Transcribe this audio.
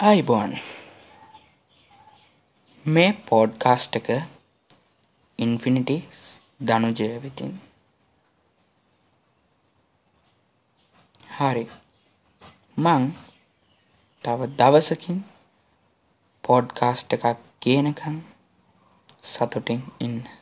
අයිබෝන්. මේ පෝඩ්කාස්ට් එක ඉන්ෆිනිටි දනුජය වෙතින්. හරි. මං තව දවසකින් පෝඩ්කාස්ට් එකක් කියනකං සතුටින් ඉන්න.